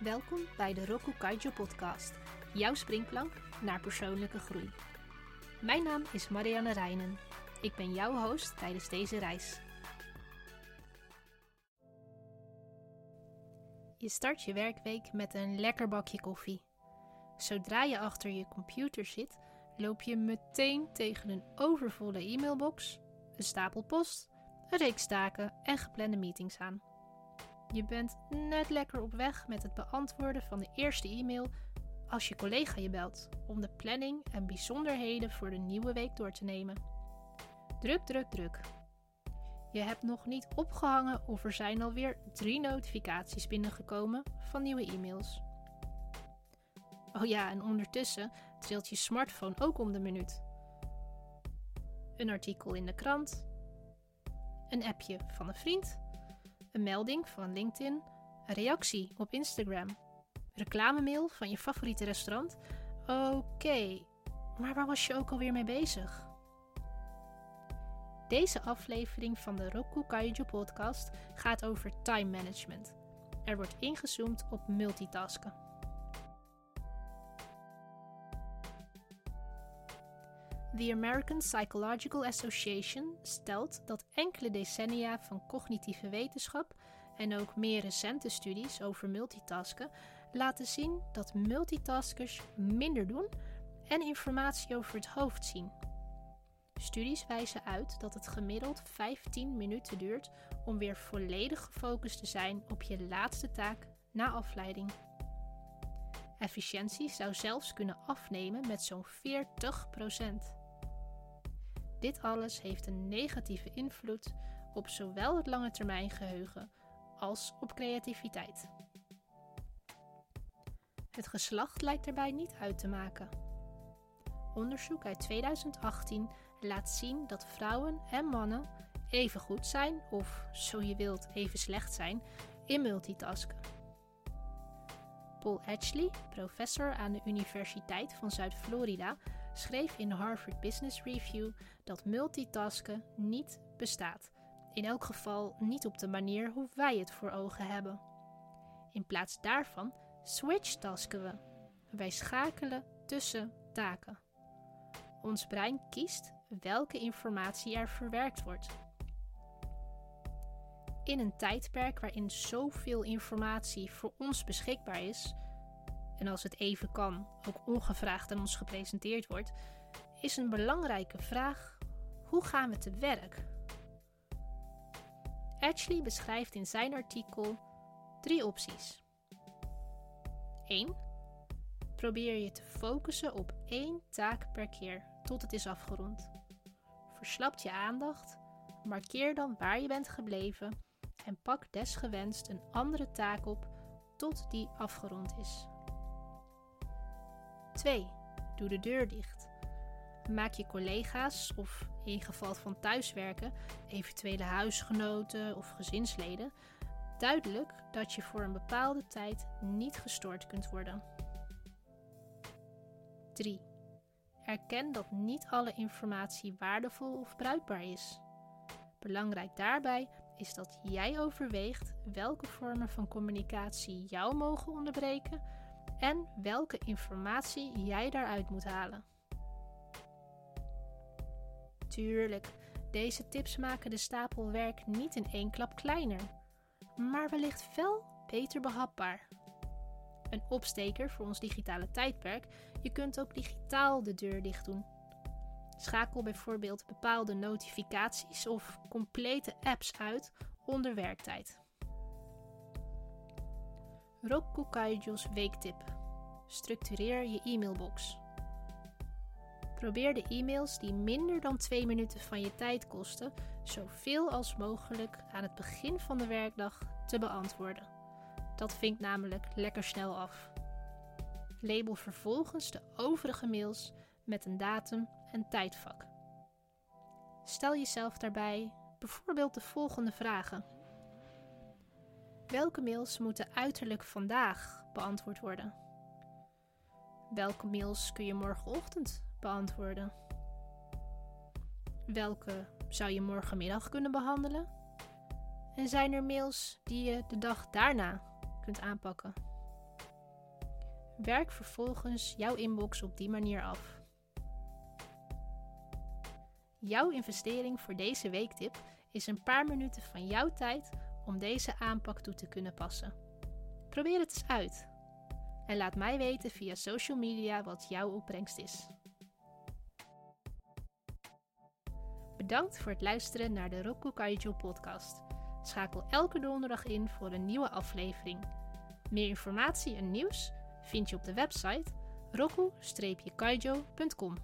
Welkom bij de Roku Kaijo podcast, jouw springplank naar persoonlijke groei. Mijn naam is Marianne Reinen. Ik ben jouw host tijdens deze reis. Je start je werkweek met een lekker bakje koffie. Zodra je achter je computer zit, loop je meteen tegen een overvolle e-mailbox, een stapel post, een reeks taken en geplande meetings aan. Je bent net lekker op weg met het beantwoorden van de eerste e-mail als je collega je belt om de planning en bijzonderheden voor de nieuwe week door te nemen. Druk, druk, druk. Je hebt nog niet opgehangen of er zijn alweer drie notificaties binnengekomen van nieuwe e-mails. Oh ja, en ondertussen trilt je smartphone ook om de minuut. Een artikel in de krant, een appje van een vriend, een melding van LinkedIn, een reactie op Instagram, reclamemail van je favoriete restaurant. Oké, maar waar was je ook alweer mee bezig? Deze aflevering van de Roku Kaiju podcast gaat over time management. Er wordt ingezoomd op multitasken. The American Psychological Association stelt dat enkele decennia van cognitieve wetenschap en ook meer recente studies over multitasken laten zien dat multitaskers minder doen en informatie over het hoofd zien. Studies wijzen uit dat het gemiddeld 15 minuten duurt om weer volledig gefocust te zijn op je laatste taak na afleiding. Efficiëntie zou zelfs kunnen afnemen met zo'n 40%. Dit alles heeft een negatieve invloed op zowel het lange termijn geheugen als op creativiteit. Het geslacht lijkt erbij niet uit te maken. Onderzoek uit 2018 laat zien dat vrouwen en mannen even goed zijn, of zo je wilt, even slecht zijn, in multitasken. Paul Edgley, professor aan de Universiteit van Zuid-Florida, schreef in de Harvard Business Review dat multitasken niet bestaat. In elk geval niet op de manier hoe wij het voor ogen hebben. In plaats daarvan switchtasken we. Wij schakelen tussen taken. Ons brein kiest welke informatie er verwerkt wordt. In een tijdperk waarin zoveel informatie voor ons beschikbaar is, en als het even kan, ook ongevraagd aan ons gepresenteerd wordt, is een belangrijke vraag: hoe gaan we te werk? Ashley beschrijft in zijn artikel drie opties. 1. Probeer je te focussen op één taak per keer tot het is afgerond. Verslapt je aandacht, markeer dan waar je bent gebleven en pak desgewenst een andere taak op tot die afgerond is. 2. Doe de deur dicht. Maak je collega's of in geval van thuiswerken, eventuele huisgenoten of gezinsleden, duidelijk dat je voor een bepaalde tijd niet gestoord kunt worden. 3. Erken dat niet alle informatie waardevol of bruikbaar is. Belangrijk daarbij is dat jij overweegt welke vormen van communicatie jou mogen onderbreken en welke informatie jij daaruit moet halen. Tuurlijk, deze tips maken de stapel werk niet in één klap kleiner, maar wellicht wel beter behapbaar. Een opsteker voor ons digitale tijdperk, je kunt ook digitaal de deur dicht doen. Schakel bijvoorbeeld bepaalde notificaties of complete apps uit onder werktijd. Roku Kaijo's weektip. Structureer je e-mailbox. Probeer de e-mails die minder dan 2 minuten van je tijd kosten, zoveel als mogelijk aan het begin van de werkdag te beantwoorden. Dat vinkt namelijk lekker snel af. Label vervolgens de overige mails met een datum en tijdvak. Stel jezelf daarbij bijvoorbeeld de volgende vragen. Welke mails moeten uiterlijk vandaag beantwoord worden? Welke mails kun je morgenochtend beantwoorden? Welke zou je morgenmiddag kunnen behandelen? En zijn er mails die je de dag daarna kunt aanpakken? Werk vervolgens jouw inbox op die manier af. Jouw investering voor deze weektip is een paar minuten van jouw tijd om deze aanpak toe te kunnen passen. Probeer het eens uit. En laat mij weten via social media wat jouw opbrengst is. Bedankt voor het luisteren naar de Roku Kaiju podcast. Schakel elke donderdag in voor een nieuwe aflevering. Meer informatie en nieuws vind je op de website roku-kaijo.com.